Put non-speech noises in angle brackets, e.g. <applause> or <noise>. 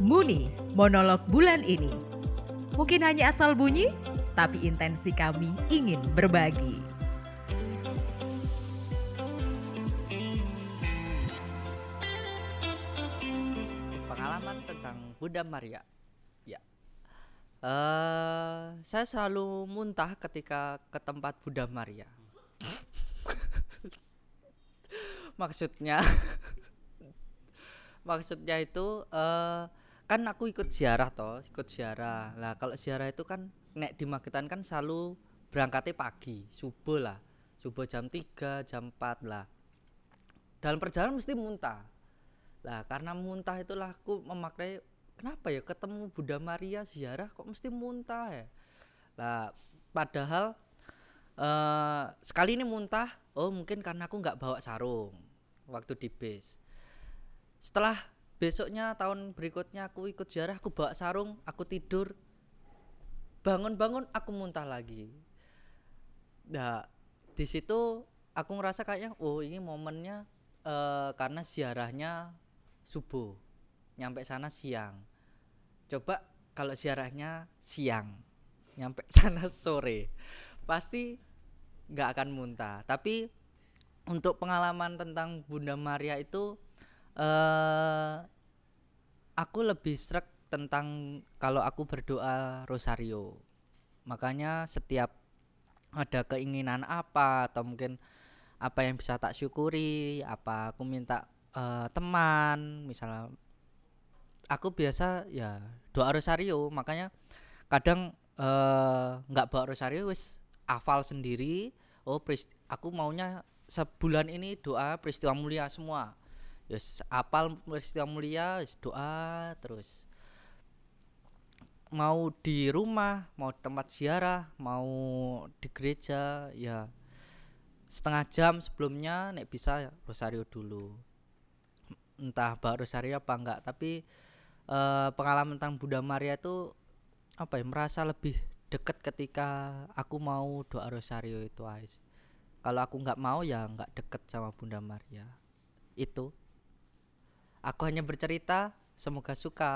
Muni, monolog bulan ini. Mungkin hanya asal bunyi, tapi intensi kami ingin berbagi. Pengalaman tentang Bunda Maria. Ya. eh saya selalu muntah ketika ke tempat Bunda Maria. <laughs> Maksudnya <laughs> Maksudnya itu eh kan aku ikut ziarah toh, ikut ziarah. Lah kalau ziarah itu kan nek di Magetan kan selalu berangkatnya pagi, subuh lah. Subuh jam 3, jam 4 lah. Dalam perjalanan mesti muntah. Lah karena muntah itulah aku memaknai kenapa ya ketemu Bunda Maria ziarah kok mesti muntah ya. Lah padahal eh sekali ini muntah, oh mungkin karena aku nggak bawa sarung waktu di bis. Setelah besoknya tahun berikutnya aku ikut ziarah, aku bawa sarung, aku tidur. Bangun-bangun aku muntah lagi. Nah, di situ aku ngerasa kayaknya oh ini momennya eh karena ziarahnya subuh nyampe sana siang coba kalau ziarahnya siang nyampe <laughs> sana sore pasti nggak akan muntah tapi untuk pengalaman tentang Bunda Maria itu eh aku lebih srek tentang kalau aku berdoa rosario. Makanya setiap ada keinginan apa atau mungkin apa yang bisa tak syukuri apa aku minta eh, teman misalnya aku biasa ya doa rosario. Makanya kadang eh, nggak bawa rosario wis hafal sendiri oh aku maunya sebulan ini doa peristiwa mulia semua yes apal peristiwa mulia wis doa terus mau di rumah mau tempat ziarah mau di gereja ya setengah jam sebelumnya nek bisa ya rosario dulu. Entah bawa rosario apa enggak tapi eh, pengalaman tentang Bunda Maria itu apa ya merasa lebih deket ketika aku mau doa rosario itu Ais. Kalau aku nggak mau ya nggak deket sama Bunda Maria. Itu aku hanya bercerita semoga suka